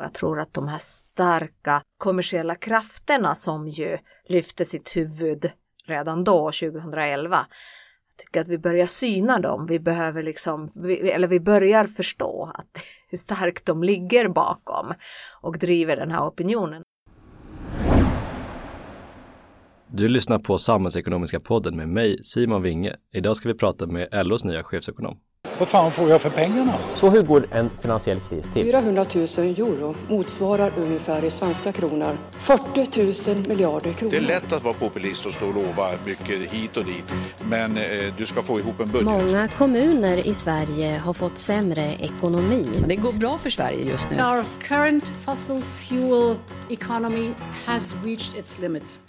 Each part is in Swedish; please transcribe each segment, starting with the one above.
Jag tror att de här starka kommersiella krafterna som ju lyfte sitt huvud redan då, 2011, jag tycker att vi börjar syna dem. Vi behöver liksom, eller vi börjar förstå att hur starkt de ligger bakom och driver den här opinionen. Du lyssnar på Samhällsekonomiska podden med mig, Simon Winge. Idag ska vi prata med LOs nya chefsekonom. Vad fan får jag för pengarna? Så hur går en finansiell kris till? 400 000 euro motsvarar ungefär i svenska kronor 40 000 miljarder kronor. Det är lätt att vara populist och stå och lova mycket hit och dit, men eh, du ska få ihop en budget. Många kommuner i Sverige har fått sämre ekonomi. Det går bra för Sverige just nu. Our current fossil fuel economy has reached its limits.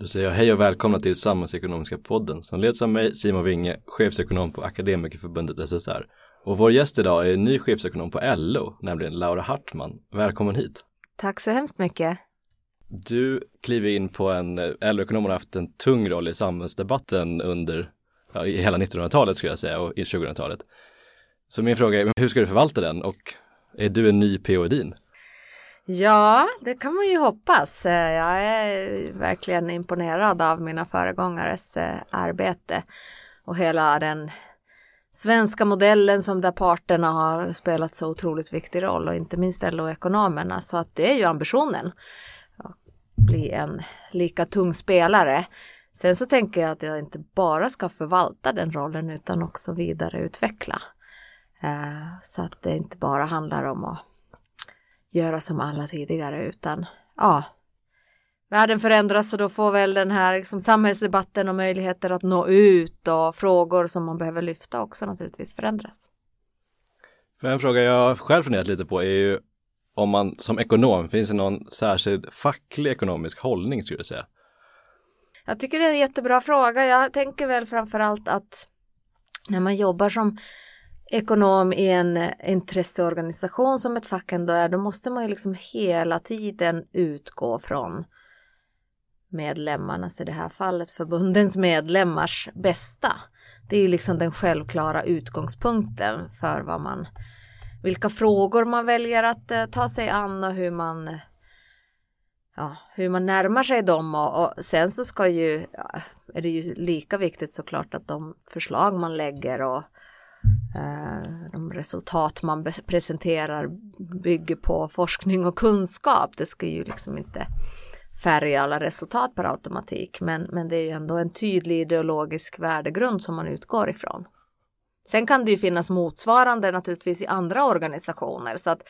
Då säger jag hej och välkomna till Samhällsekonomiska podden som leds av mig, Simon Winge, chefsekonom på Akademikerförbundet SSR. Och vår gäst idag är ny chefsekonom på LO, nämligen Laura Hartman. Välkommen hit! Tack så hemskt mycket! Du kliver in på en, LO-ekonom har haft en tung roll i samhällsdebatten under ja, i hela 1900-talet skulle jag säga och i 2000-talet. Så min fråga är, hur ska du förvalta den och är du en ny PO Edin? Ja, det kan man ju hoppas. Eh, jag är verkligen imponerad av mina föregångares eh, arbete och hela den svenska modellen som där parterna har spelat så otroligt viktig roll och inte minst LO-ekonomerna. Så att det är ju ambitionen att bli en lika tung spelare. Sen så tänker jag att jag inte bara ska förvalta den rollen utan också vidareutveckla. Eh, så att det inte bara handlar om att göra som alla tidigare utan ja, världen förändras och då får väl den här liksom, samhällsdebatten och möjligheter att nå ut och frågor som man behöver lyfta också naturligtvis förändras. För en fråga jag själv funderat lite på är ju om man som ekonom, finns det någon särskild facklig ekonomisk hållning skulle du säga? Jag tycker det är en jättebra fråga. Jag tänker väl framförallt att när man jobbar som ekonom i en eh, intresseorganisation som ett fack ändå är, då måste man ju liksom hela tiden utgå från medlemmarnas, i det här fallet förbundens medlemmars bästa. Det är ju liksom den självklara utgångspunkten för vad man, vilka frågor man väljer att eh, ta sig an och hur man ja, hur man närmar sig dem och, och sen så ska ju, ja, är det ju lika viktigt såklart att de förslag man lägger och Eh, de resultat man presenterar bygger på forskning och kunskap. Det ska ju liksom inte färga alla resultat per automatik, men, men det är ju ändå en tydlig ideologisk värdegrund som man utgår ifrån. Sen kan det ju finnas motsvarande naturligtvis i andra organisationer så att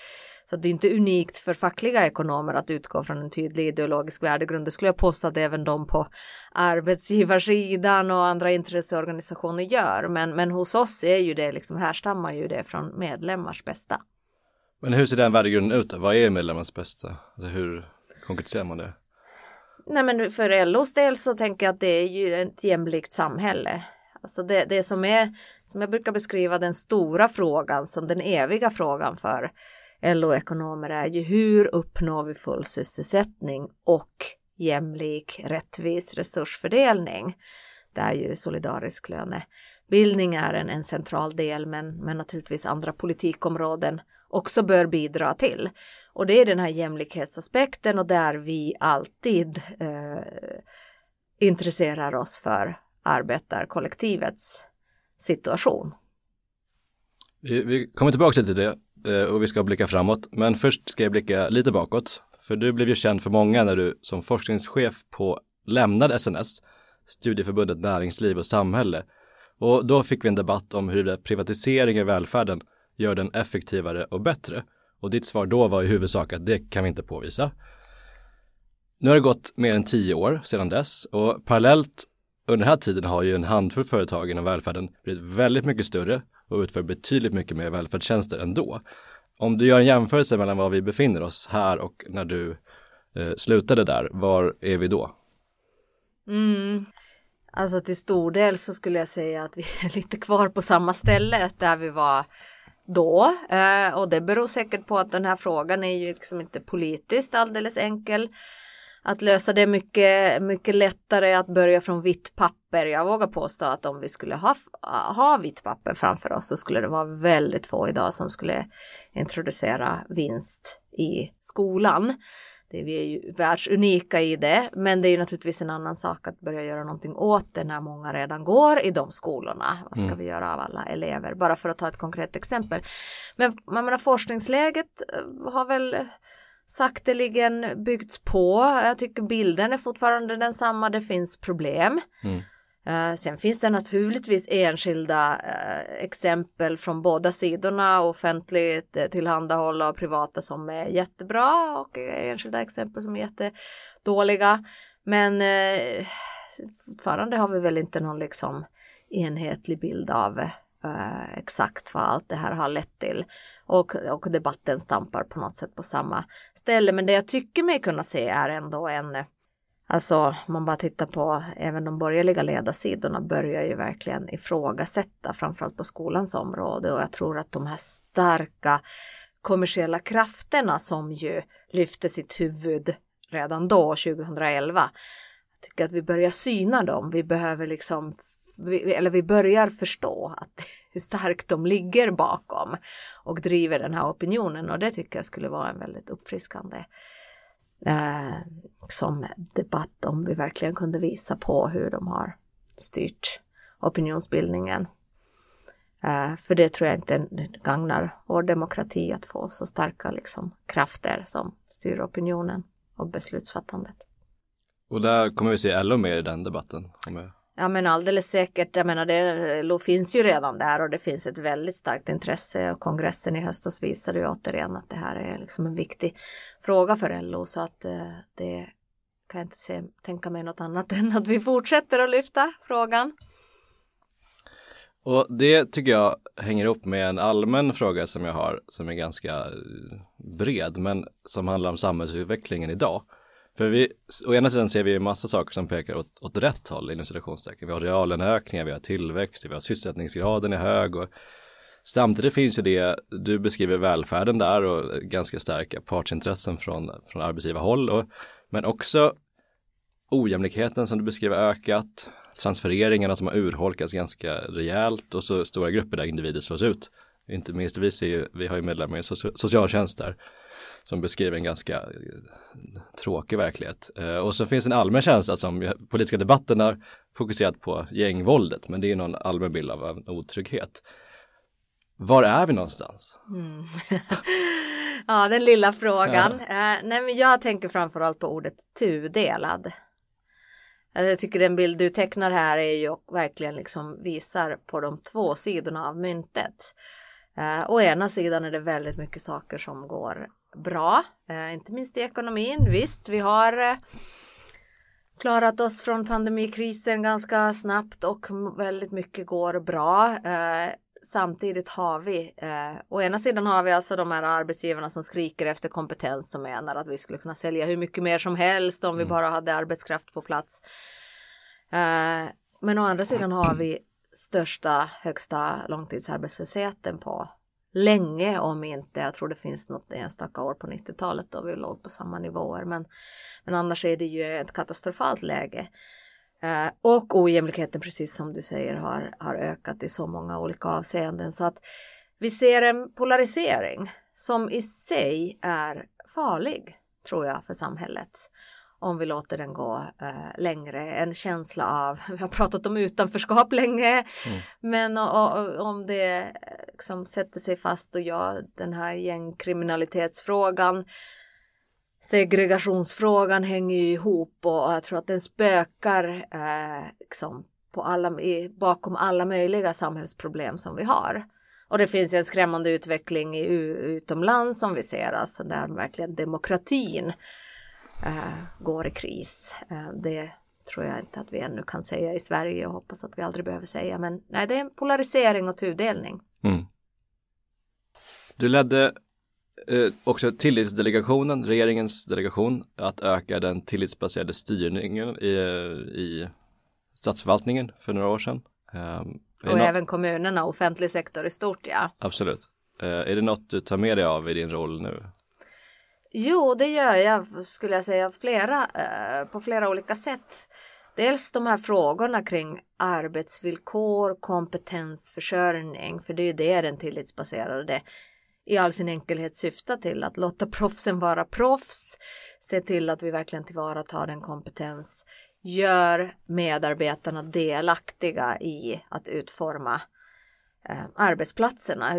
så det är inte unikt för fackliga ekonomer att utgå från en tydlig ideologisk värdegrund. Det skulle jag påstå att även de på arbetsgivarsidan och andra intresseorganisationer gör. Men, men hos oss är ju det liksom härstammar ju det från medlemmars bästa. Men hur ser den värdegrunden ut? Vad är medlemmars bästa? Alltså hur konkretiserar man det? Nej men för LOs del så tänker jag att det är ju ett jämlikt samhälle. Alltså det, det som är, som jag brukar beskriva den stora frågan som den eviga frågan för LO-ekonomer är ju hur uppnår vi full sysselsättning och jämlik rättvis resursfördelning. Där ju solidarisk lönebildning är en, en central del men, men naturligtvis andra politikområden också bör bidra till. Och det är den här jämlikhetsaspekten och där vi alltid eh, intresserar oss för arbetarkollektivets situation. Vi, vi kommer tillbaka till det Eh, och vi ska blicka framåt. Men först ska jag blicka lite bakåt. För du blev ju känd för många när du som forskningschef på lämnade SNS, Studieförbundet Näringsliv och Samhälle. Och då fick vi en debatt om hur privatisering i välfärden gör den effektivare och bättre. Och ditt svar då var i huvudsak att det kan vi inte påvisa. Nu har det gått mer än tio år sedan dess och parallellt under den här tiden har ju en handfull företag inom välfärden blivit väldigt mycket större och utför betydligt mycket mer välfärdstjänster ändå. Om du gör en jämförelse mellan var vi befinner oss här och när du eh, slutade där, var är vi då? Mm. Alltså till stor del så skulle jag säga att vi är lite kvar på samma ställe där vi var då. Eh, och det beror säkert på att den här frågan är ju liksom inte politiskt alldeles enkel att lösa det mycket, mycket lättare att börja från vitt papper. Jag vågar påstå att om vi skulle ha, ha vitt papper framför oss så skulle det vara väldigt få idag som skulle introducera vinst i skolan. Det, vi är ju världsunika i det, men det är ju naturligtvis en annan sak att börja göra någonting åt det när många redan går i de skolorna. Vad ska mm. vi göra av alla elever? Bara för att ta ett konkret exempel. Men man menar forskningsläget eh, har väl sakteligen byggts på. Jag tycker bilden är fortfarande densamma. Det finns problem. Mm. Uh, sen finns det naturligtvis enskilda uh, exempel från båda sidorna, offentligt uh, tillhandahålla och privata som är jättebra och enskilda exempel som är jättedåliga. Men uh, fortfarande har vi väl inte någon liksom enhetlig bild av exakt vad allt det här har lett till. Och, och debatten stampar på något sätt på samma ställe. Men det jag tycker mig kunna se är ändå en Alltså man bara tittar på även de borgerliga ledarsidorna börjar ju verkligen ifrågasätta framförallt på skolans område och jag tror att de här starka kommersiella krafterna som ju lyfte sitt huvud redan då 2011. Jag tycker att vi börjar syna dem. Vi behöver liksom eller vi börjar förstå att hur starkt de ligger bakom och driver den här opinionen och det tycker jag skulle vara en väldigt uppfriskande eh, som debatt om vi verkligen kunde visa på hur de har styrt opinionsbildningen. Eh, för det tror jag inte gagnar vår demokrati att få så starka liksom, krafter som styr opinionen och beslutsfattandet. Och där kommer vi se LO mer i den debatten. Ja men alldeles säkert, jag menar det LO finns ju redan där och det finns ett väldigt starkt intresse och kongressen i höstas visade ju återigen att det här är liksom en viktig fråga för LO så att eh, det kan jag inte se, tänka mig något annat än att vi fortsätter att lyfta frågan. Och det tycker jag hänger ihop med en allmän fråga som jag har som är ganska eh, bred men som handlar om samhällsutvecklingen idag. För vi, å ena sidan ser vi en massa saker som pekar åt, åt rätt håll inom citationstecken. Vi har reallöneökningar, vi har tillväxt, vi har sysselsättningsgraden är hög och samtidigt finns ju det, du beskriver välfärden där och ganska starka partsintressen från, från arbetsgivarhåll och, men också ojämlikheten som du beskriver ökat, transfereringarna som har urholkats ganska rejält och så stora grupper där individer slås ut. Inte minst vi ser ju, vi har ju medlemmar i socialtjänst där som beskriver en ganska eh, tråkig verklighet. Eh, och så finns en allmän känsla som politiska debatten har fokuserat på gängvåldet, men det är någon allmän bild av en otrygghet. Var är vi någonstans? Mm. ja, den lilla frågan. Ja. Uh, nej, men jag tänker framförallt på ordet tudelad. Jag tycker den bild du tecknar här är ju verkligen liksom visar på de två sidorna av myntet. Uh, å ena sidan är det väldigt mycket saker som går bra, eh, inte minst i ekonomin. Visst, vi har eh, klarat oss från pandemikrisen ganska snabbt och väldigt mycket går bra. Eh, samtidigt har vi, eh, å ena sidan har vi alltså de här arbetsgivarna som skriker efter kompetens som menar att vi skulle kunna sälja hur mycket mer som helst om vi mm. bara hade arbetskraft på plats. Eh, men å andra sidan har vi största, högsta långtidsarbetslösheten på länge om inte, jag tror det finns något enstaka år på 90-talet då vi låg på samma nivåer men, men annars är det ju ett katastrofalt läge. Eh, och ojämlikheten precis som du säger har, har ökat i så många olika avseenden så att vi ser en polarisering som i sig är farlig tror jag för samhället om vi låter den gå eh, längre. En känsla av, vi har pratat om utanförskap länge, mm. men och, och, om det liksom sätter sig fast och ja, den här gängkriminalitetsfrågan, segregationsfrågan hänger ju ihop och, och jag tror att den spökar eh, liksom på alla, i, bakom alla möjliga samhällsproblem som vi har. Och det finns ju en skrämmande utveckling i, utomlands som vi ser, alltså där verkligen demokratin eh, går i kris. Eh, det tror jag inte att vi ännu kan säga i Sverige och hoppas att vi aldrig behöver säga. Men nej, det är en polarisering och tudelning. Mm. Du ledde eh, också tillitsdelegationen, regeringens delegation, att öka den tillitsbaserade styrningen i, i statsförvaltningen för några år sedan. Um, och även kommunerna, offentlig sektor i stort, ja. Absolut. Uh, är det något du tar med dig av i din roll nu? Jo, det gör jag skulle jag säga flera, eh, på flera olika sätt. Dels de här frågorna kring arbetsvillkor, kompetensförsörjning, för det är ju det den tillitsbaserade i all sin enkelhet syftar till, att låta proffsen vara proffs, se till att vi verkligen tillvaratar den kompetens, gör medarbetarna delaktiga i att utforma eh, arbetsplatserna,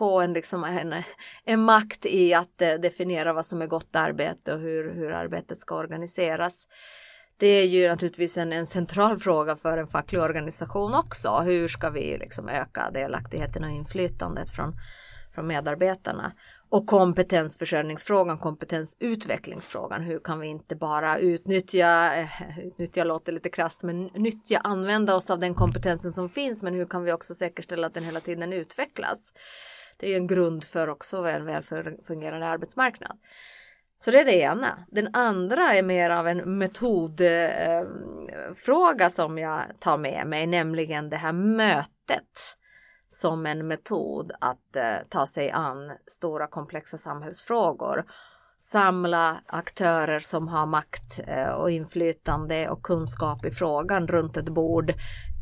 få en, liksom en, en makt i att eh, definiera vad som är gott arbete och hur, hur arbetet ska organiseras. Det är ju naturligtvis en, en central fråga för en facklig organisation också. Hur ska vi liksom öka delaktigheten och inflytandet från, från medarbetarna? Och kompetensförsörjningsfrågan, kompetensutvecklingsfrågan. Hur kan vi inte bara utnyttja, eh, utnyttja låter lite krasst, men nyttja, använda oss av den kompetensen som finns, men hur kan vi också säkerställa att den hela tiden utvecklas? Det är ju en grund för också en väl fungerande arbetsmarknad. Så det är det ena. Den andra är mer av en metodfråga eh, som jag tar med mig, nämligen det här mötet som en metod att eh, ta sig an stora komplexa samhällsfrågor. Samla aktörer som har makt eh, och inflytande och kunskap i frågan runt ett bord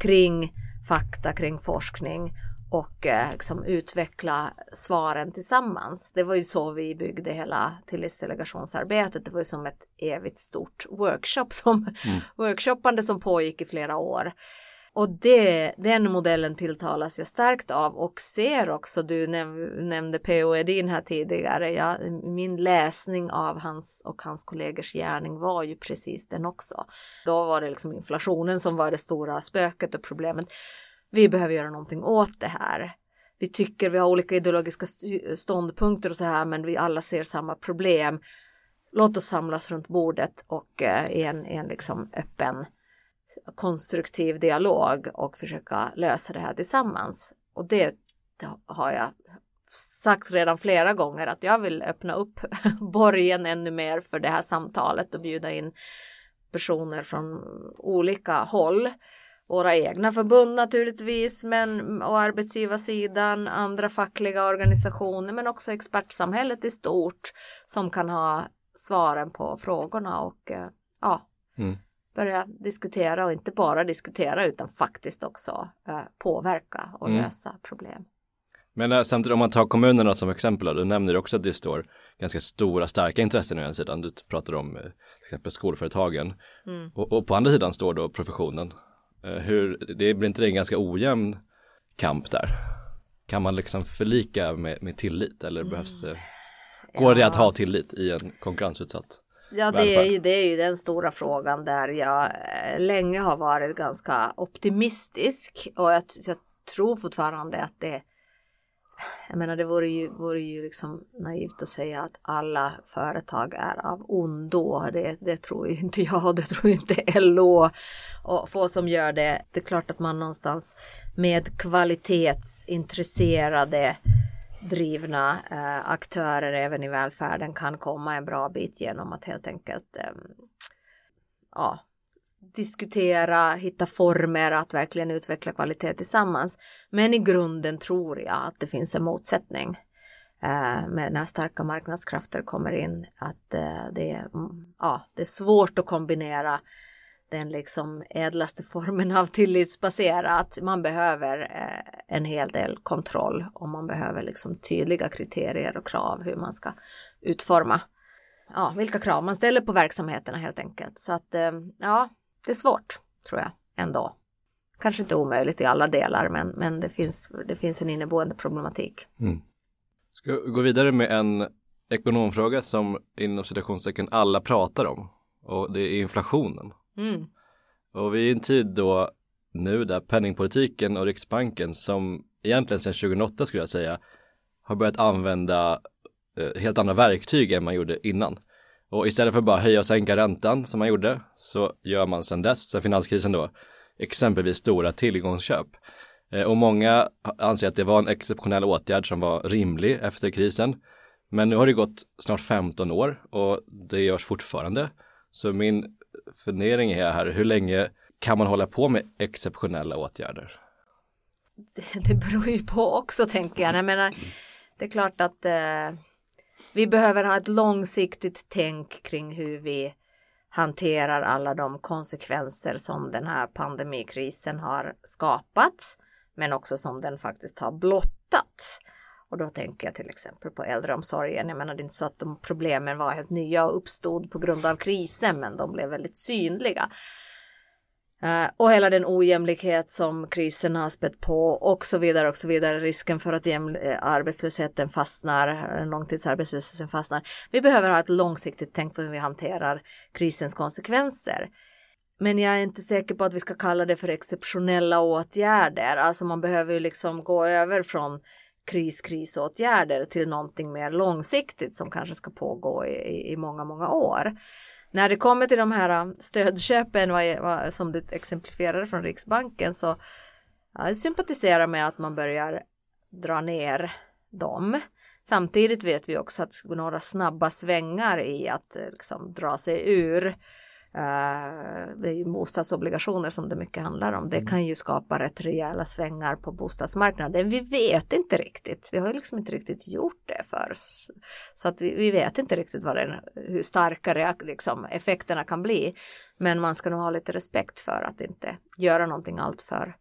kring fakta, kring forskning och eh, liksom utveckla svaren tillsammans. Det var ju så vi byggde hela tillitsdelegationsarbetet. Det var ju som ett evigt stort workshop som mm. workshoppande som pågick i flera år. Och det, den modellen tilltalas jag starkt av och ser också, du näm nämnde P.O. Edin här tidigare, ja, min läsning av hans och hans kollegers gärning var ju precis den också. Då var det liksom inflationen som var det stora spöket och problemet vi behöver göra någonting åt det här. Vi tycker vi har olika ideologiska ståndpunkter och så här, men vi alla ser samma problem. Låt oss samlas runt bordet och eh, i en, en liksom öppen konstruktiv dialog och försöka lösa det här tillsammans. Och det, det har jag sagt redan flera gånger att jag vill öppna upp borgen ännu mer för det här samtalet och bjuda in personer från olika håll våra egna förbund naturligtvis, men och arbetsgivarsidan, andra fackliga organisationer, men också expertsamhället i stort som kan ha svaren på frågorna och eh, ja, mm. börja diskutera och inte bara diskutera utan faktiskt också eh, påverka och mm. lösa problem. Men äh, samtidigt om man tar kommunerna som exempel, du nämner också att det står ganska stora starka intressen å ena sidan. Du pratar om till exempel skolföretagen mm. och, och, på andra sidan står då professionen Eh, hur, det blir inte det en ganska ojämn kamp där? Kan man liksom förlika med, med tillit eller mm. behövs det, går ja. det att ha tillit i en konkurrensutsatt Ja, det är, ju, det är ju den stora frågan där jag eh, länge har varit ganska optimistisk och jag, jag tror fortfarande att det jag menar det vore ju, vore ju liksom naivt att säga att alla företag är av ondo. Det, det tror ju inte jag och det tror ju inte LO och få som gör det. Det är klart att man någonstans med kvalitetsintresserade drivna eh, aktörer även i välfärden kan komma en bra bit genom att helt enkelt eh, ja, diskutera, hitta former att verkligen utveckla kvalitet tillsammans. Men i grunden tror jag att det finns en motsättning eh, med när starka marknadskrafter kommer in. Att eh, det, är, mm, ja, det är svårt att kombinera den liksom ädlaste formen av tillitsbaserat. Man behöver eh, en hel del kontroll och man behöver liksom tydliga kriterier och krav hur man ska utforma ja, vilka krav man ställer på verksamheterna helt enkelt. Så att eh, ja, det är svårt tror jag ändå. Kanske inte omöjligt i alla delar men, men det, finns, det finns en inneboende problematik. Mm. Ska gå vidare med en ekonomfråga som inom citationstecken alla pratar om och det är inflationen. Mm. Och vi är i en tid då nu där penningpolitiken och Riksbanken som egentligen sedan 2008 skulle jag säga har börjat använda eh, helt andra verktyg än man gjorde innan. Och istället för att bara höja och sänka räntan som man gjorde så gör man sedan dess, sedan finanskrisen då, exempelvis stora tillgångsköp. Eh, och många anser att det var en exceptionell åtgärd som var rimlig efter krisen. Men nu har det gått snart 15 år och det görs fortfarande. Så min fundering är här, hur länge kan man hålla på med exceptionella åtgärder? Det, det beror ju på också tänker jag. jag menar, det är klart att eh vi behöver ha ett långsiktigt tänk kring hur vi hanterar alla de konsekvenser som den här pandemikrisen har skapat, men också som den faktiskt har blottat. Och då tänker jag till exempel på äldreomsorgen. Jag menar det är inte så att de problemen var helt nya och uppstod på grund av krisen, men de blev väldigt synliga. Uh, och hela den ojämlikhet som krisen har spett på och så vidare och så vidare. Risken för att eh, arbetslösheten fastnar, eh, långtidsarbetslösheten fastnar. Vi behöver ha ett långsiktigt tänk på hur vi hanterar krisens konsekvenser. Men jag är inte säker på att vi ska kalla det för exceptionella åtgärder. Alltså man behöver ju liksom gå över från kris-krisåtgärder till någonting mer långsiktigt som kanske ska pågå i, i många, många år. När det kommer till de här um, stödköpen vad, vad, som du exemplifierade från Riksbanken så jag sympatiserar med att man börjar dra ner dem. Samtidigt vet vi också att det ska några snabba svängar i att eh, liksom, dra sig ur Uh, det är ju bostadsobligationer som det mycket handlar om. Det mm. kan ju skapa rätt rejäla svängar på bostadsmarknaden. Vi vet inte riktigt. Vi har ju liksom inte riktigt gjort det för oss. Så att vi, vi vet inte riktigt vad den, hur starka liksom, effekterna kan bli. Men man ska nog ha lite respekt för att inte göra någonting alltför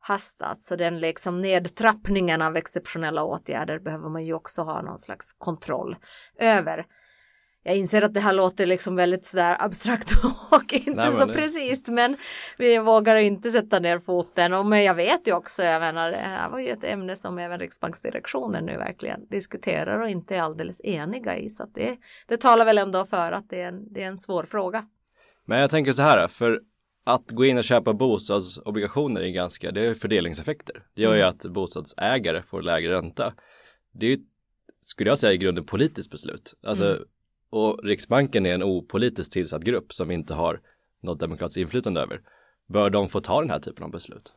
hastat. Så den liksom nedtrappningen av exceptionella åtgärder behöver man ju också ha någon slags kontroll över jag inser att det här låter liksom väldigt sådär abstrakt och inte Nej, så precis men vi vågar inte sätta ner foten och men jag vet ju också, jag menar det här var ju ett ämne som även Riksbanksdirektionen nu verkligen diskuterar och inte är alldeles eniga i så att det, det talar väl ändå för att det är, en, det är en svår fråga. Men jag tänker så här, för att gå in och köpa bostadsobligationer är ganska, det är fördelningseffekter. Det gör ju mm. att bostadsägare får lägre ränta. Det är ju, skulle jag säga, i grunden politiskt beslut. Alltså mm och Riksbanken är en opolitiskt tillsatt grupp som inte har något demokratiskt inflytande över. Bör de få ta den här typen av beslut?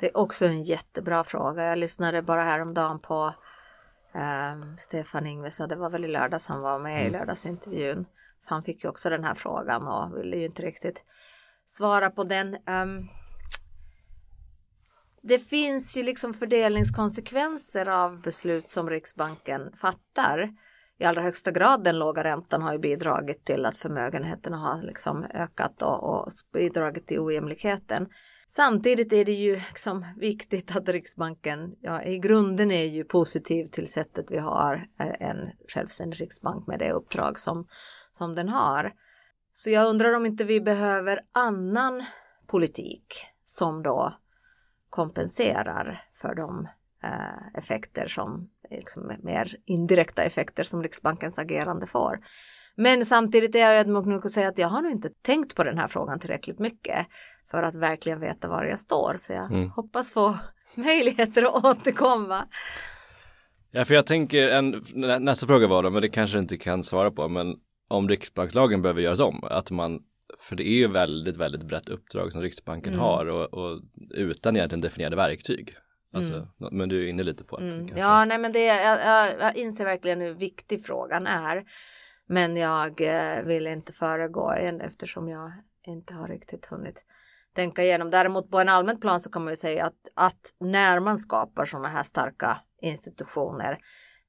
Det är också en jättebra fråga. Jag lyssnade bara häromdagen på eh, Stefan Ingves, det var väl i lördags han var med mm. i lördagsintervjun. Han fick ju också den här frågan och ville ju inte riktigt svara på den. Um, det finns ju liksom fördelningskonsekvenser av beslut som Riksbanken fattar i allra högsta grad den låga räntan har ju bidragit till att förmögenheterna har liksom ökat och, och bidragit till ojämlikheten. Samtidigt är det ju liksom viktigt att Riksbanken ja, i grunden är ju positiv till sättet vi har eh, en självständig riksbank med det uppdrag som, som den har. Så jag undrar om inte vi behöver annan politik som då kompenserar för de eh, effekter som liksom mer indirekta effekter som Riksbankens agerande får. Men samtidigt är jag ödmjuk nog att säga att jag har nog inte tänkt på den här frågan tillräckligt mycket för att verkligen veta var jag står. Så jag mm. hoppas få möjligheter att återkomma. Ja, för jag tänker en, nästa fråga var då, men det kanske inte kan svara på, men om Riksbankslagen behöver göras om, att man, för det är ju väldigt, väldigt brett uppdrag som Riksbanken mm. har och, och utan egentligen definierade verktyg. Alltså, mm. Men du är inne lite på att. Mm. Ja, nej men det, jag, jag, inser verkligen hur viktig frågan är. Men jag eh, vill inte föregå en eftersom jag inte har riktigt hunnit tänka igenom. Däremot på en allmänt plan så kan man ju säga att, att när man skapar sådana här starka institutioner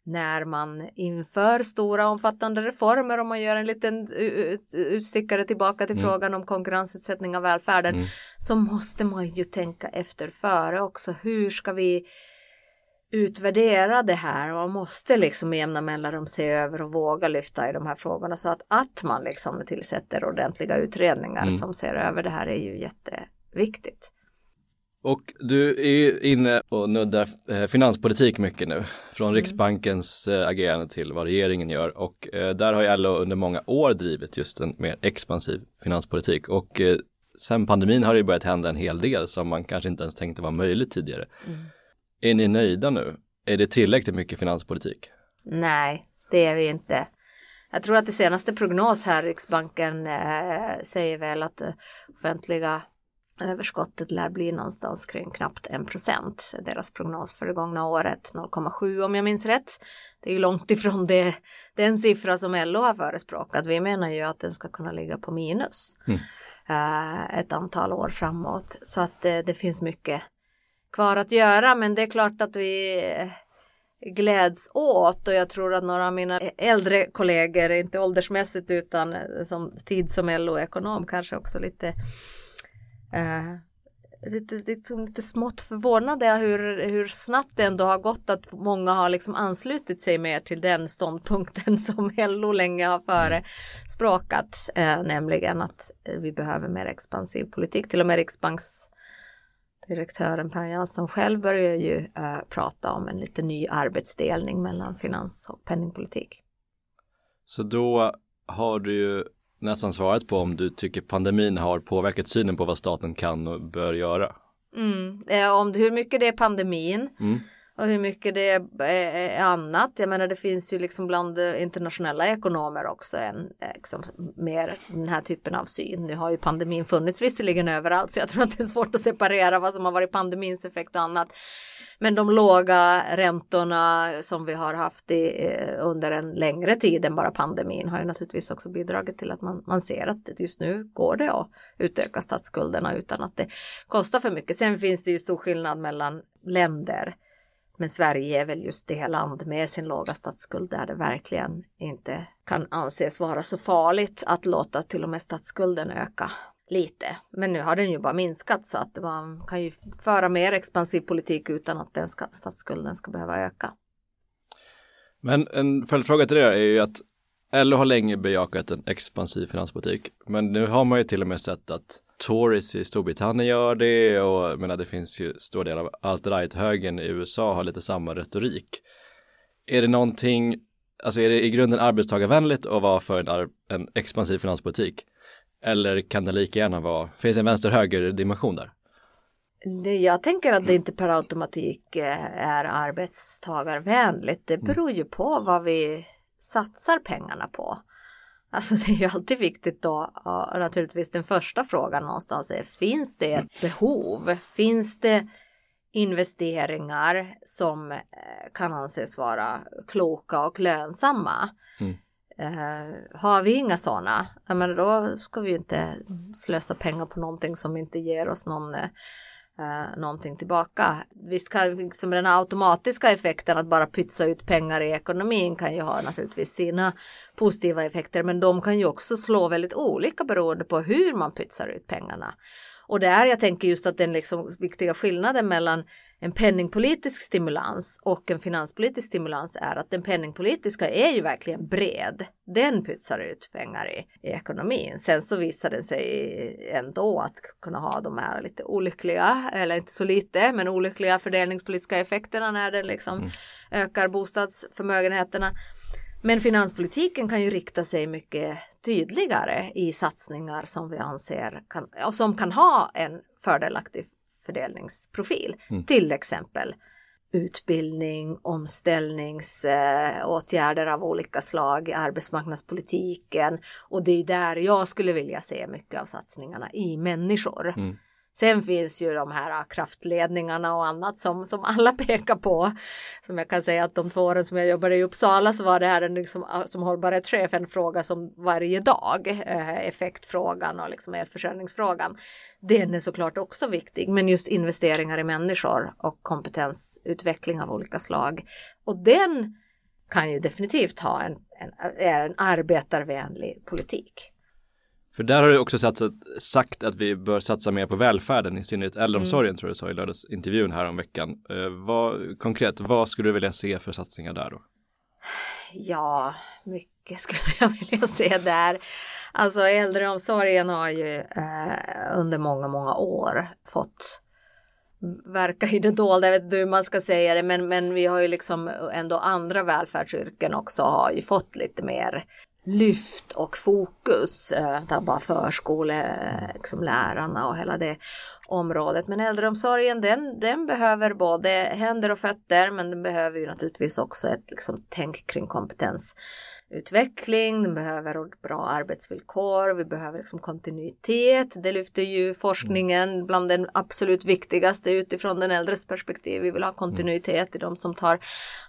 när man inför stora omfattande reformer och man gör en liten utstickare tillbaka till mm. frågan om konkurrensutsättning av välfärden mm. så måste man ju tänka efter före också. Hur ska vi utvärdera det här och man måste liksom med jämna mellanrum se över och våga lyfta i de här frågorna så att, att man liksom tillsätter ordentliga utredningar mm. som ser över det här är ju jätteviktigt. Och du är inne och nuddar eh, finanspolitik mycket nu. Från mm. Riksbankens eh, agerande till vad regeringen gör. Och eh, där har ju LO under många år drivit just en mer expansiv finanspolitik. Och sen pandemin har det börjat hända en hel del som man kanske inte ens tänkte var möjligt tidigare. Mm. Är ni nöjda nu? Är det tillräckligt mycket finanspolitik? Nej, det är vi inte. Jag tror att det senaste prognos här, Riksbanken eh, säger väl att offentliga Överskottet lär bli någonstans kring knappt 1 procent. Deras prognos för det gångna året 0,7 om jag minns rätt. Det är ju långt ifrån det, den siffra som LO har förespråkat. Vi menar ju att den ska kunna ligga på minus mm. uh, ett antal år framåt. Så att uh, det finns mycket kvar att göra men det är klart att vi gläds åt och jag tror att några av mina äldre kollegor, inte åldersmässigt utan som tid som LO-ekonom kanske också lite eh, lite, lite, lite smått förvånade hur, hur snabbt det ändå har gått att många har liksom anslutit sig mer till den ståndpunkten som LO länge har förespråkat, eh, nämligen att vi behöver mer expansiv politik. Till och med Riksbanksdirektören Per Jansson själv börjar ju eh, prata om en lite ny arbetsdelning mellan finans och penningpolitik. Så då har du ju nästan svaret på om du tycker pandemin har påverkat synen på vad staten kan och bör göra. Mm. Eh, om hur mycket det är pandemin Mm och hur mycket det är, annat. Jag menar det finns ju liksom bland internationella ekonomer också en eh, liksom, mer den här typen av syn. Nu har ju pandemin funnits visserligen överallt så jag tror att det är svårt att separera vad som har varit pandemins effekt och annat. Men de låga räntorna som vi har haft i, eh, under en längre tid än bara pandemin har ju naturligtvis också bidragit till att man, man ser att just nu går det att utöka statsskulderna utan att det kostar för mycket. Sen finns det ju stor skillnad mellan länder. Men Sverige är väl just det land med sin låga statsskuld där det verkligen inte kan anses vara så farligt att låta till och med statsskulden öka lite. Men nu har den ju bara minskat så att man kan ju föra mer expansiv politik utan att den ska, statsskulden ska behöva öka. Men en följdfråga till det är ju att LO har länge bejakat en expansiv finanspolitik. Men nu har man ju till och med sett att Tories i Storbritannien gör det och jag menar, det finns ju stor del av alt-right-högern i USA har lite samma retorik. Är det någonting, alltså är det i grunden arbetstagarvänligt att vara för en, en expansiv finanspolitik? Eller kan det lika gärna vara, finns en vänster-höger dimension där? Jag tänker att det inte per automatik eh, är arbetstagarvänligt. Det beror ju på vad vi satsar pengarna på. Alltså det är ju alltid viktigt då, naturligtvis den första frågan någonstans är, finns det ett behov? Finns det investeringar som eh, kan anses vara kloka och lönsamma? Mm. Uh, har vi inga sådana, ja, men då ska vi ju inte slösa pengar på någonting som inte ger oss någon, eh, någonting tillbaka. Visst kan liksom den automatiska effekten att bara pytsa ut pengar i ekonomin kan ju ha naturligtvis sina positiva effekter, men de kan ju också slå väldigt olika beroende på hur man pytsar ut pengarna. Och det är jag tänker just att den liksom viktiga skillnaden mellan en penningpolitisk stimulans och en finanspolitisk stimulans är att den penningpolitiska är ju verkligen bred. Den pytsar ut pengar i, i ekonomin. Sen så visar den sig ändå att kunna ha de här lite olyckliga, eller inte så lite, men olyckliga fördelningspolitiska effekterna när den liksom mm. ökar bostadsförmögenheterna. Men finanspolitiken kan ju rikta sig mycket tydligare i satsningar som vi anser kan, och som kan ha en fördelaktig fördelningsprofil. Mm. Till exempel utbildning, omställningsåtgärder eh, av olika slag arbetsmarknadspolitiken. Och det är där jag skulle vilja se mycket av satsningarna i människor. Mm. Sen finns ju de här äh, kraftledningarna och annat som, som alla pekar på. Som jag kan säga att de två åren som jag jobbade i Uppsala så var det här en liksom, äh, som hållbarhetschef en fråga som varje dag. Äh, effektfrågan och liksom elförsörjningsfrågan. Den är såklart också viktig men just investeringar i människor och kompetensutveckling av olika slag. Och den kan ju definitivt ha en, en, en arbetarvänlig politik. För där har du också satsat, sagt att vi bör satsa mer på välfärden, i synnerhet äldreomsorgen mm. tror jag du sa i lördagsintervjun här om veckan. Eh, vad, konkret, vad skulle du vilja se för satsningar där då? Ja, mycket skulle jag vilja se där. Alltså äldreomsorgen har ju eh, under många, många år fått verka i det dolda, jag vet inte hur man ska säga det, men, men vi har ju liksom ändå andra välfärdsyrken också har ju fått lite mer lyft och fokus. Eh, bara förskolelärarna liksom, och hela det området. Men äldreomsorgen den, den behöver både händer och fötter men den behöver ju naturligtvis också ett liksom, tänk kring kompetensutveckling. Den behöver bra arbetsvillkor. Vi behöver liksom kontinuitet. Det lyfter ju forskningen bland den absolut viktigaste utifrån den äldres perspektiv. Vi vill ha kontinuitet i de som tar.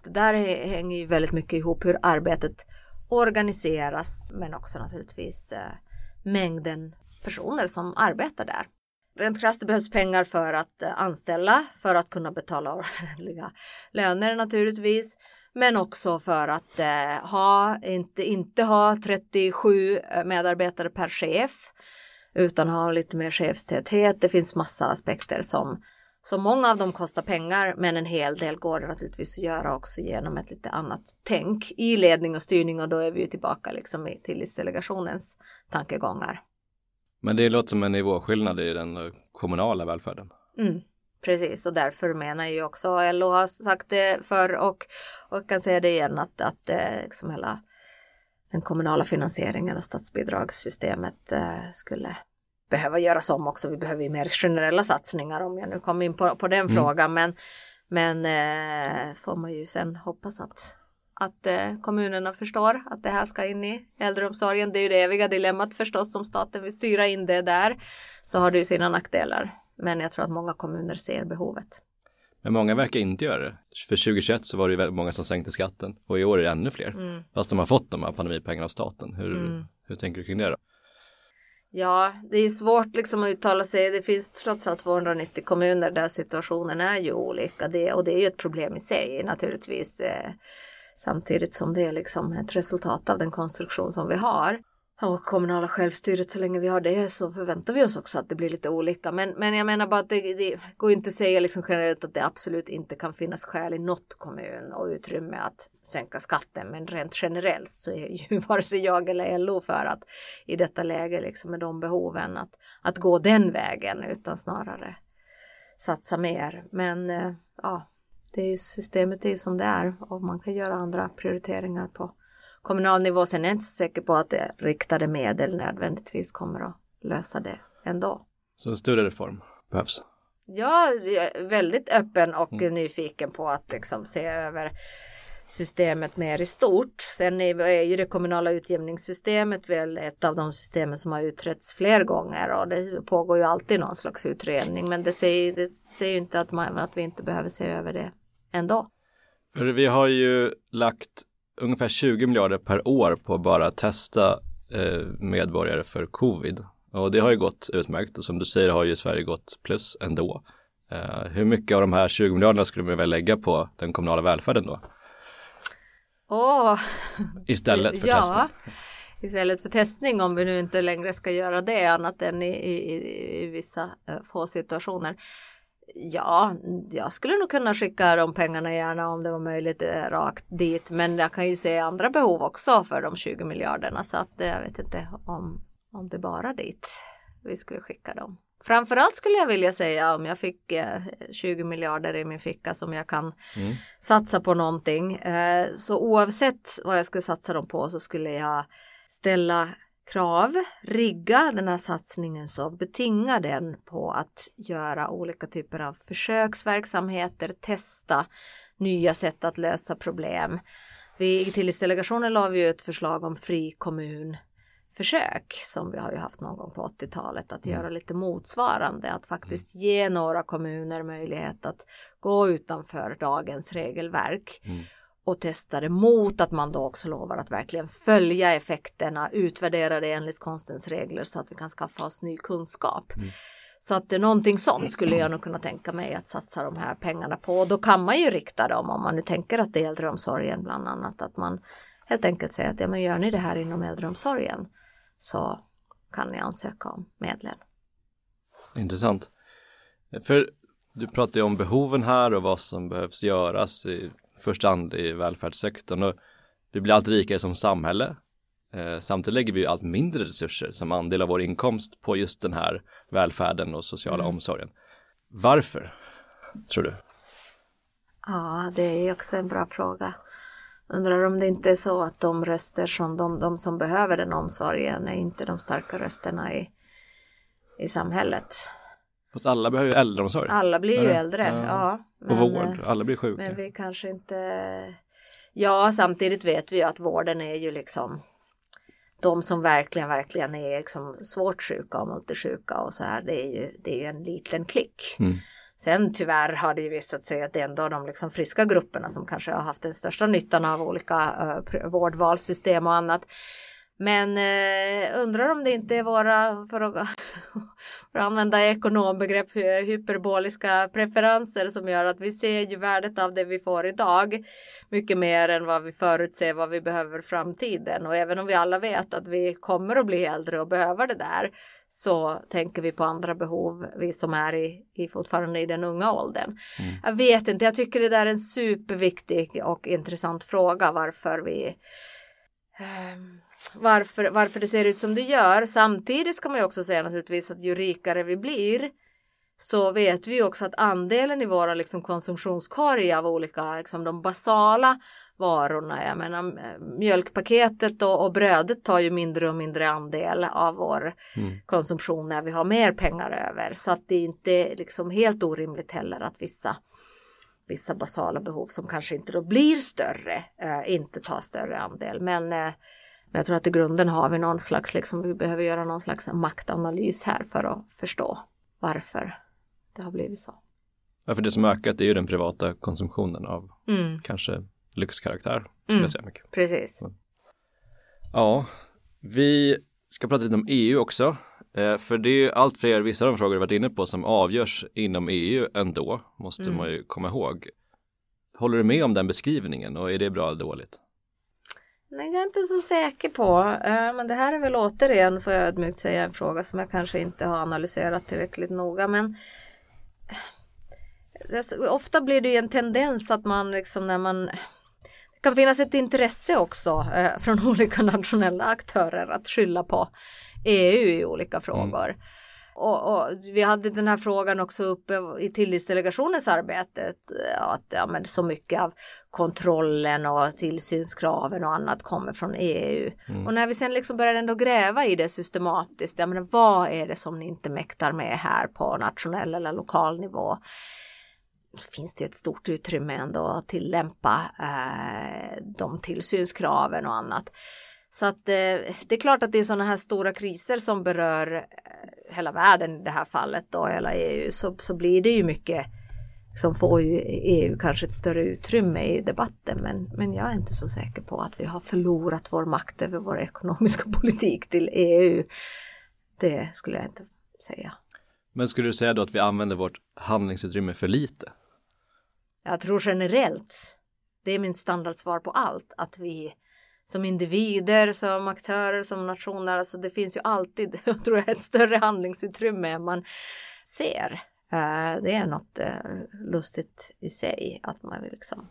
Det där hänger ju väldigt mycket ihop hur arbetet organiseras men också naturligtvis eh, mängden personer som arbetar där. rent krasst det behövs pengar för att eh, anställa, för att kunna betala ordentliga löner naturligtvis. Men också för att eh, ha, inte, inte ha 37 eh, medarbetare per chef utan ha lite mer chefstäthet. Det finns massa aspekter som, som många av dem kostar pengar men en hel del går det naturligtvis att göra också genom ett lite annat tänk i ledning och styrning och då är vi ju tillbaka liksom i tillitsdelegationens tankegångar. Men det låter som en nivåskillnad i den kommunala välfärden. Mm, precis, och därför menar ju också LO har sagt det förr och, och kan säga det igen att, att eh, liksom hela den kommunala finansieringen och statsbidragssystemet eh, skulle behöva göras om också. Vi behöver ju mer generella satsningar om jag nu kommer in på, på den mm. frågan. Men, men eh, får man ju sen hoppas att att eh, kommunerna förstår att det här ska in i äldreomsorgen. Det är ju det eviga dilemmat förstås om staten vill styra in det där så har det ju sina nackdelar. Men jag tror att många kommuner ser behovet. Men många verkar inte göra det. För 2021 så var det ju väldigt många som sänkte skatten och i år är det ännu fler. Mm. Fast de har fått de här pandemipengarna av staten. Hur, mm. hur tänker du kring det då? Ja, det är svårt liksom att uttala sig. Det finns trots allt 290 kommuner där situationen är ju olika. Det, och det är ju ett problem i sig naturligtvis. Eh, Samtidigt som det är liksom ett resultat av den konstruktion som vi har. Och kommunala självstyret, så länge vi har det så förväntar vi oss också att det blir lite olika. Men, men jag menar bara att det, det går inte att säga liksom generellt att det absolut inte kan finnas skäl i något kommun och utrymme att sänka skatten. Men rent generellt så är ju vare sig jag eller LO för att i detta läge liksom med de behoven att, att gå den vägen utan snarare satsa mer. Men eh, ja, det är, systemet är ju som det är och man kan göra andra prioriteringar på kommunal nivå. Sen är jag inte så säker på att det riktade medel nödvändigtvis kommer att lösa det ändå. Så en större reform behövs? Ja, jag är väldigt öppen och mm. nyfiken på att liksom se över systemet mer i stort. Sen är ju det kommunala utjämningssystemet väl ett av de systemen som har utretts fler gånger och det pågår ju alltid någon slags utredning men det säger, det säger inte att, man, att vi inte behöver se över det ändå. För vi har ju lagt ungefär 20 miljarder per år på att bara testa eh, medborgare för covid. Och det har ju gått utmärkt och som du säger har ju Sverige gått plus ändå. Eh, hur mycket av de här 20 miljarderna skulle man väl lägga på den kommunala välfärden då? Åh! Istället för ja. testning. Istället för testning om vi nu inte längre ska göra det annat än i, i, i vissa uh, få situationer. Ja, jag skulle nog kunna skicka de pengarna gärna om det var möjligt eh, rakt dit. Men jag kan ju se andra behov också för de 20 miljarderna så att eh, jag vet inte om, om det bara dit vi skulle skicka dem. Framförallt skulle jag vilja säga om jag fick eh, 20 miljarder i min ficka som jag kan mm. satsa på någonting. Eh, så oavsett vad jag skulle satsa dem på så skulle jag ställa krav, rigga den här satsningen så betingar den på att göra olika typer av försöksverksamheter, testa nya sätt att lösa problem. Vi i Tillitsdelegationen la vi ju ett förslag om fri kommun försök som vi har ju haft någon gång på 80-talet att mm. göra lite motsvarande att faktiskt ge några kommuner möjlighet att gå utanför dagens regelverk mm och testa det mot att man då också lovar att verkligen följa effekterna, utvärdera det enligt konstens regler så att vi kan skaffa oss ny kunskap. Mm. Så att det är någonting sånt skulle jag nog kunna tänka mig att satsa de här pengarna på. Och då kan man ju rikta dem om man nu tänker att det är äldreomsorgen bland annat. Att man helt enkelt säger att ja, men gör ni det här inom äldreomsorgen så kan ni ansöka om medlen. Intressant. För du pratar ju om behoven här och vad som behövs göras i första hand i välfärdssektorn och vi blir allt rikare som samhälle. Eh, samtidigt lägger vi allt mindre resurser som andel av vår inkomst på just den här välfärden och sociala mm. omsorgen. Varför, tror du? Ja, det är också en bra fråga. Undrar om det inte är så att de röster som de, de som behöver den omsorgen är inte de starka rösterna i, i samhället. Fast alla behöver ju äldreomsorg. Alla blir ju äldre, ja. ja men, och vård, alla blir sjuka. Men vi kanske inte... Ja, samtidigt vet vi ju att vården är ju liksom de som verkligen, verkligen är liksom svårt sjuka och multisjuka och så här. Det är ju, det är ju en liten klick. Mm. Sen tyvärr har det ju visat sig att det är ändå de liksom friska grupperna som kanske har haft den största nyttan av olika uh, vårdvalssystem och annat. Men eh, undrar om det inte är våra, för att, för att använda ekonombegrepp, hyperboliska preferenser som gör att vi ser ju värdet av det vi får idag mycket mer än vad vi förutser vad vi behöver framtiden. Och även om vi alla vet att vi kommer att bli äldre och behöver det där så tänker vi på andra behov, vi som är i, i fortfarande i den unga åldern. Mm. Jag vet inte, jag tycker det där är en superviktig och intressant fråga varför vi um, varför, varför det ser ut som det gör. Samtidigt ska man ju också säga naturligtvis att ju rikare vi blir så vet vi också att andelen i våra liksom konsumtionskorg av olika, liksom de basala varorna, jag menar mjölkpaketet och, och brödet tar ju mindre och mindre andel av vår mm. konsumtion när vi har mer pengar över. Så att det är inte liksom helt orimligt heller att vissa vissa basala behov som kanske inte då blir större, eh, inte tar större andel. Men eh, men jag tror att i grunden har vi någon slags, liksom, vi behöver göra någon slags maktanalys här för att förstå varför det har blivit så. Ja, för det som ökat är ju den privata konsumtionen av mm. kanske lyxkaraktär. Skulle mm. jag säga mycket. Precis. Ja, vi ska prata lite om EU också. Eh, för det är allt fler, vissa av de frågor vi varit inne på som avgörs inom EU ändå, måste mm. man ju komma ihåg. Håller du med om den beskrivningen och är det bra eller dåligt? Nej, jag är inte så säker på. Uh, men det här är väl återigen, får jag ödmjukt säga, en fråga som jag kanske inte har analyserat tillräckligt noga. Men uh, ofta blir det en tendens att man liksom när man det kan finnas ett intresse också uh, från olika nationella aktörer att skylla på EU i olika frågor. Mm. Och, och, vi hade den här frågan också uppe i tillitsdelegationens arbete. Att ja, men så mycket av kontrollen och tillsynskraven och annat kommer från EU. Mm. Och när vi sen liksom började ändå gräva i det systematiskt. Ja, men vad är det som ni inte mäktar med här på nationell eller lokal nivå? finns det ett stort utrymme ändå att tillämpa eh, de tillsynskraven och annat. Så att eh, det är klart att det är sådana här stora kriser som berör eh, hela världen i det här fallet då, hela EU, så, så blir det ju mycket som får ju EU kanske ett större utrymme i debatten. Men, men jag är inte så säker på att vi har förlorat vår makt över vår ekonomiska politik till EU. Det skulle jag inte säga. Men skulle du säga då att vi använder vårt handlingsutrymme för lite? Jag tror generellt, det är min standardsvar på allt, att vi som individer, som aktörer, som nationer. Alltså det finns ju alltid, jag tror jag, ett större handlingsutrymme än man ser. Eh, det är något eh, lustigt i sig att man vill liksom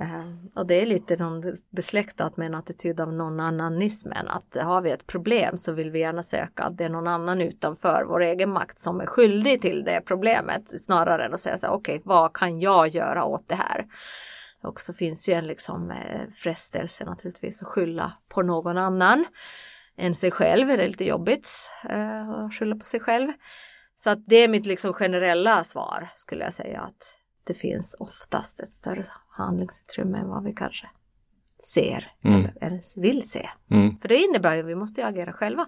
eh, och det är lite någon besläktat med en attityd av någon annanismen att har vi ett problem så vill vi gärna söka att det är någon annan utanför vår egen makt som är skyldig till det problemet snarare än att säga så okej okay, vad kan jag göra åt det här? Och så finns ju en liksom eh, frestelse naturligtvis att skylla på någon annan än sig själv. Det är lite jobbigt eh, att skylla på sig själv. Så att det är mitt liksom generella svar skulle jag säga att det finns oftast ett större handlingsutrymme än vad vi kanske ser mm. eller ens vill se. Mm. För det innebär ju att vi måste agera själva.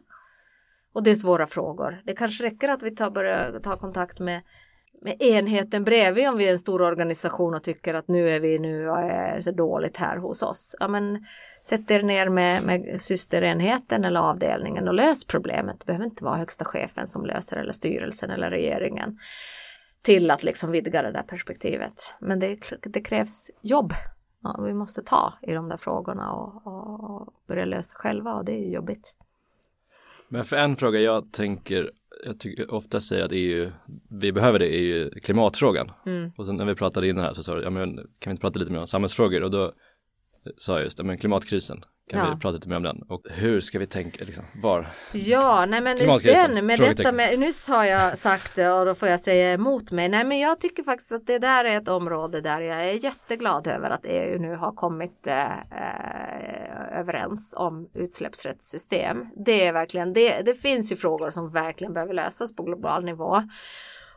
Och det är svåra frågor. Det kanske räcker att vi tar, börjar ta kontakt med med enheten bredvid om vi är en stor organisation och tycker att nu är vi nu är så dåligt här hos oss. Ja, men sätt er ner med, med systerenheten eller avdelningen och lös problemet. Det behöver inte vara högsta chefen som löser eller styrelsen eller regeringen till att liksom vidga det där perspektivet. Men det, det krävs jobb. Ja, vi måste ta i de där frågorna och, och, och börja lösa själva och det är ju jobbigt. Men för en fråga jag tänker, jag tycker ofta säger att EU, vi behöver det, är ju klimatfrågan. Mm. Och sen när vi pratade innan här så sa du, ja men kan vi inte prata lite mer om samhällsfrågor? Och då sa jag just det, men klimatkrisen, kan ja. vi prata lite mer om den? Och hur ska vi tänka, liksom, var? Ja, nej men just den, med detta med, nyss har jag sagt det och då får jag säga emot mig. Nej men jag tycker faktiskt att det där är ett område där jag är jätteglad över att EU nu har kommit eh, eh, överens om utsläppsrättssystem. Det är verkligen, det, det finns ju frågor som verkligen behöver lösas på global nivå.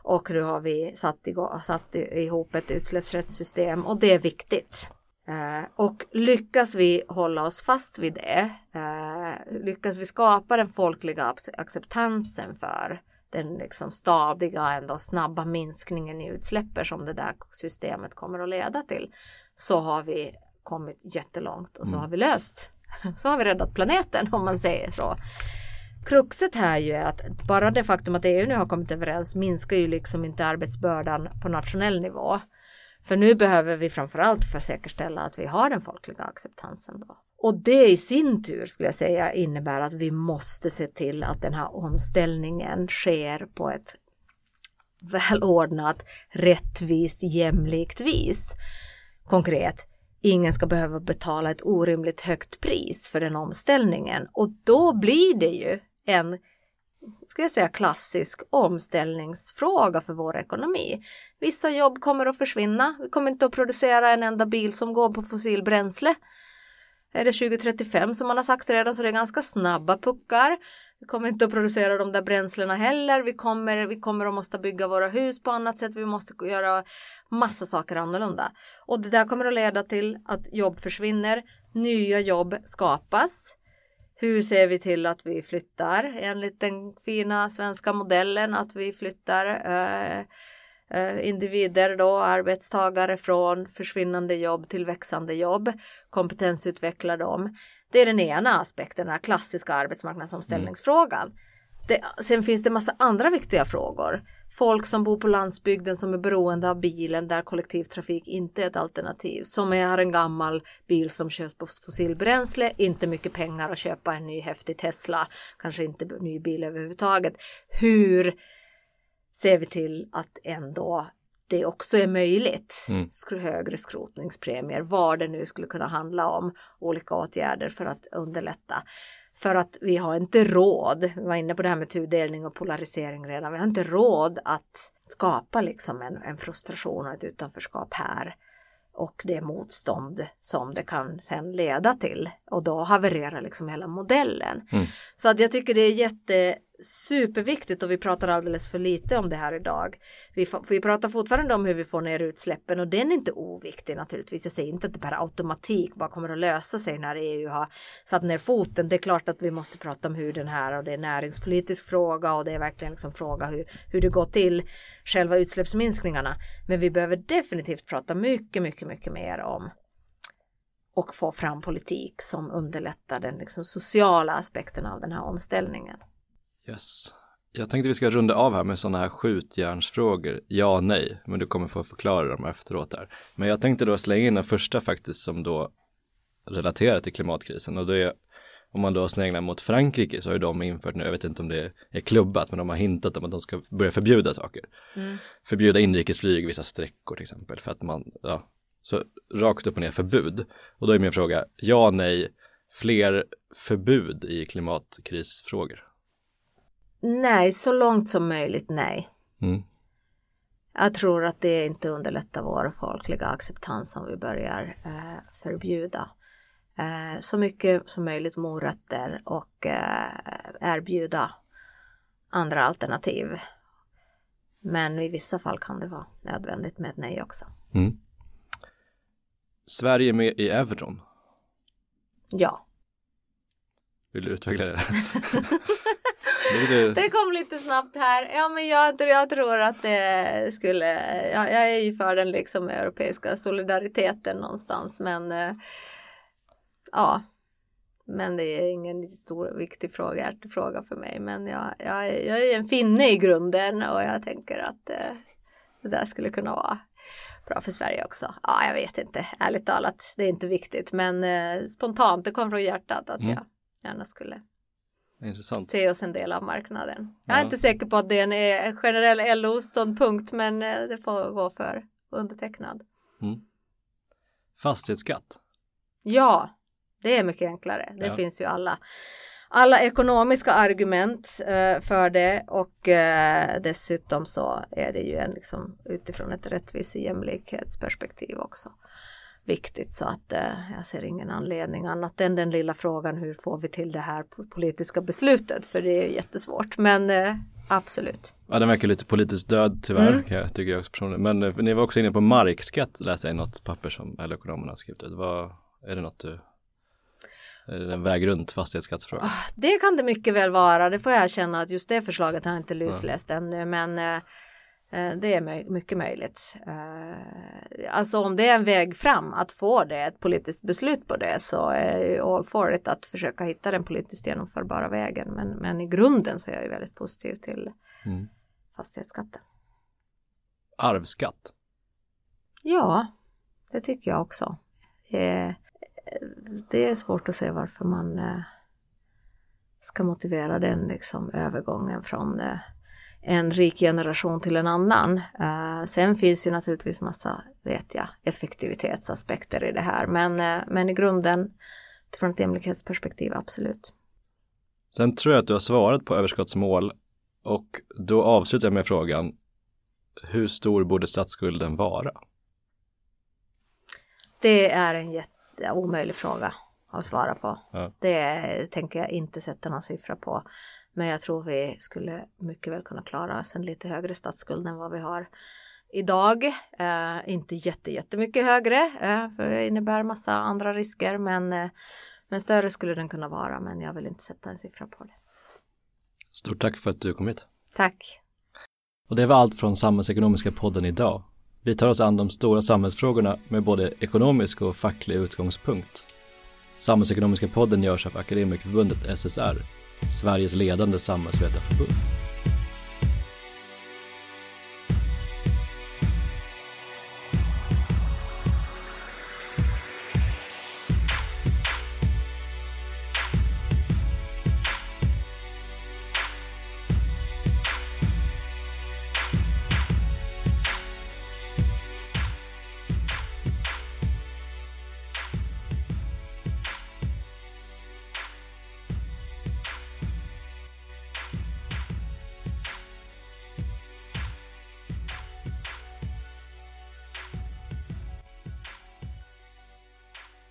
Och nu har vi satt, igång, satt ihop ett utsläppsrättssystem och det är viktigt. Eh, och lyckas vi hålla oss fast vid det, eh, lyckas vi skapa den folkliga acceptansen för den liksom stadiga, ändå snabba minskningen i utsläppen som det där systemet kommer att leda till, så har vi kommit jättelångt och så mm. har vi löst Så har vi räddat planeten om man säger så. Kruxet här ju är att bara det faktum att EU nu har kommit överens minskar ju liksom inte arbetsbördan på nationell nivå. För nu behöver vi framförallt för att säkerställa att vi har den folkliga acceptansen. Då. Och det i sin tur skulle jag säga innebär att vi måste se till att den här omställningen sker på ett välordnat, rättvist, jämlikt vis. Konkret, ingen ska behöva betala ett orimligt högt pris för den omställningen och då blir det ju en ska jag säga klassisk omställningsfråga för vår ekonomi. Vissa jobb kommer att försvinna. Vi kommer inte att producera en enda bil som går på fossilbränsle. Är det 2035 som man har sagt redan så det är ganska snabba puckar. Vi kommer inte att producera de där bränslena heller. Vi kommer, vi kommer att måste bygga våra hus på annat sätt. Vi måste göra massa saker annorlunda. Och det där kommer att leda till att jobb försvinner. Nya jobb skapas. Hur ser vi till att vi flyttar enligt den fina svenska modellen att vi flyttar eh, eh, individer då, arbetstagare från försvinnande jobb till växande jobb, kompetensutveckla dem. Det är den ena aspekten, den här klassiska arbetsmarknadsomställningsfrågan. Mm. Det, sen finns det massa andra viktiga frågor. Folk som bor på landsbygden som är beroende av bilen där kollektivtrafik inte är ett alternativ. Som är en gammal bil som körs på fossilbränsle, inte mycket pengar att köpa en ny häftig Tesla, kanske inte ny bil överhuvudtaget. Hur ser vi till att ändå det också är möjligt. Mm. Högre skrotningspremier, vad det nu skulle kunna handla om, olika åtgärder för att underlätta. För att vi har inte råd, vi var inne på det här med tudelning och polarisering redan, vi har inte råd att skapa liksom en, en frustration och ett utanförskap här och det motstånd som det kan sen leda till och då havererar liksom hela modellen. Mm. Så att jag tycker det är jätte superviktigt och vi pratar alldeles för lite om det här idag. Vi, vi pratar fortfarande om hur vi får ner utsläppen och den är inte oviktig naturligtvis. Jag säger inte att det per automatik bara kommer att lösa sig när EU har satt ner foten. Det är klart att vi måste prata om hur den här och det är näringspolitisk fråga och det är verkligen liksom fråga hur, hur det går till själva utsläppsminskningarna. Men vi behöver definitivt prata mycket, mycket, mycket mer om och få fram politik som underlättar den liksom sociala aspekten av den här omställningen. Yes. Jag tänkte vi ska runda av här med sådana här skjutjärnsfrågor. Ja, nej, men du kommer få förklara dem efteråt här. Men jag tänkte då slänga in den första faktiskt som då relaterar till klimatkrisen och det är om man då sneglar mot Frankrike så har ju de infört nu, jag vet inte om det är klubbat, men de har hintat om att de ska börja förbjuda saker. Mm. Förbjuda inrikesflyg vissa sträckor till exempel för att man, ja, så rakt upp och ner förbud. Och då är min fråga, ja, nej, fler förbud i klimatkrisfrågor? Nej, så långt som möjligt nej. Mm. Jag tror att det inte underlättar vår folkliga acceptans om vi börjar eh, förbjuda eh, så mycket som möjligt morötter och eh, erbjuda andra alternativ. Men i vissa fall kan det vara nödvändigt med ett nej också. Mm. Sverige med i euron? Ja. Vill du utveckla det? Det kom lite snabbt här. Ja, men jag, jag tror att det skulle, ja, jag är ju för den liksom europeiska solidariteten någonstans, men eh, ja, men det är ingen stor viktig fråga, fråga för mig. Men jag, jag, jag är en finne i grunden och jag tänker att eh, det där skulle kunna vara bra för Sverige också. Ja, jag vet inte, ärligt talat, det är inte viktigt, men eh, spontant, det kom från hjärtat att mm. jag gärna skulle Intressant. se oss en del av marknaden. Jag är inte säker på att det är en eh, generell LO-ståndpunkt men eh, det får gå för undertecknad. Mm. Fastighetsskatt? Ja, det är mycket enklare. Det ja. finns ju alla alla ekonomiska argument eh, för det och dessutom så är det ju en liksom utifrån ett rättvise jämlikhetsperspektiv också viktigt så att eh, jag ser ingen anledning annat än den lilla frågan hur får vi till det här politiska beslutet för det är jättesvårt men eh, absolut. Ja den verkar lite politiskt död tyvärr mm. jag, tycker jag också personligen. Men eh, ni var också inne på markskatt läste jag i något papper som LO-ekonomerna har skrivit ut. Vad, är det något du är det en väg runt fastighetsskattsfrågan? Ah, det kan det mycket väl vara. Det får jag erkänna att just det förslaget har jag inte lusläst ja. ännu men Eh, det är mycket möjligt. Eh, alltså om det är en väg fram att få det, ett politiskt beslut på det så är ju all for it att försöka hitta den politiskt genomförbara vägen. Men, men i grunden så är jag ju väldigt positiv till mm. fastighetsskatten. Arvsskatt? Ja, det tycker jag också. Det är svårt att se varför man ska motivera den liksom övergången från en rik generation till en annan. Uh, sen finns ju naturligtvis massa, vet jag, effektivitetsaspekter i det här, men, uh, men i grunden från ett jämlikhetsperspektiv, absolut. Sen tror jag att du har svarat på överskottsmål och då avslutar jag med frågan, hur stor borde statsskulden vara? Det är en jätte, omöjlig fråga att svara på. Ja. Det tänker jag inte sätta någon siffra på. Men jag tror vi skulle mycket väl kunna klara oss en lite högre statsskuld än vad vi har idag. Eh, inte jätte, jättemycket högre, eh, för det innebär massa andra risker, men, eh, men större skulle den kunna vara, men jag vill inte sätta en siffra på det. Stort tack för att du kom hit. Tack. Och det var allt från Samhällsekonomiska podden idag. Vi tar oss an de stora samhällsfrågorna med både ekonomisk och facklig utgångspunkt. Samhällsekonomiska podden görs av Akademikerförbundet SSR Sveriges ledande samhällsvetarförbund.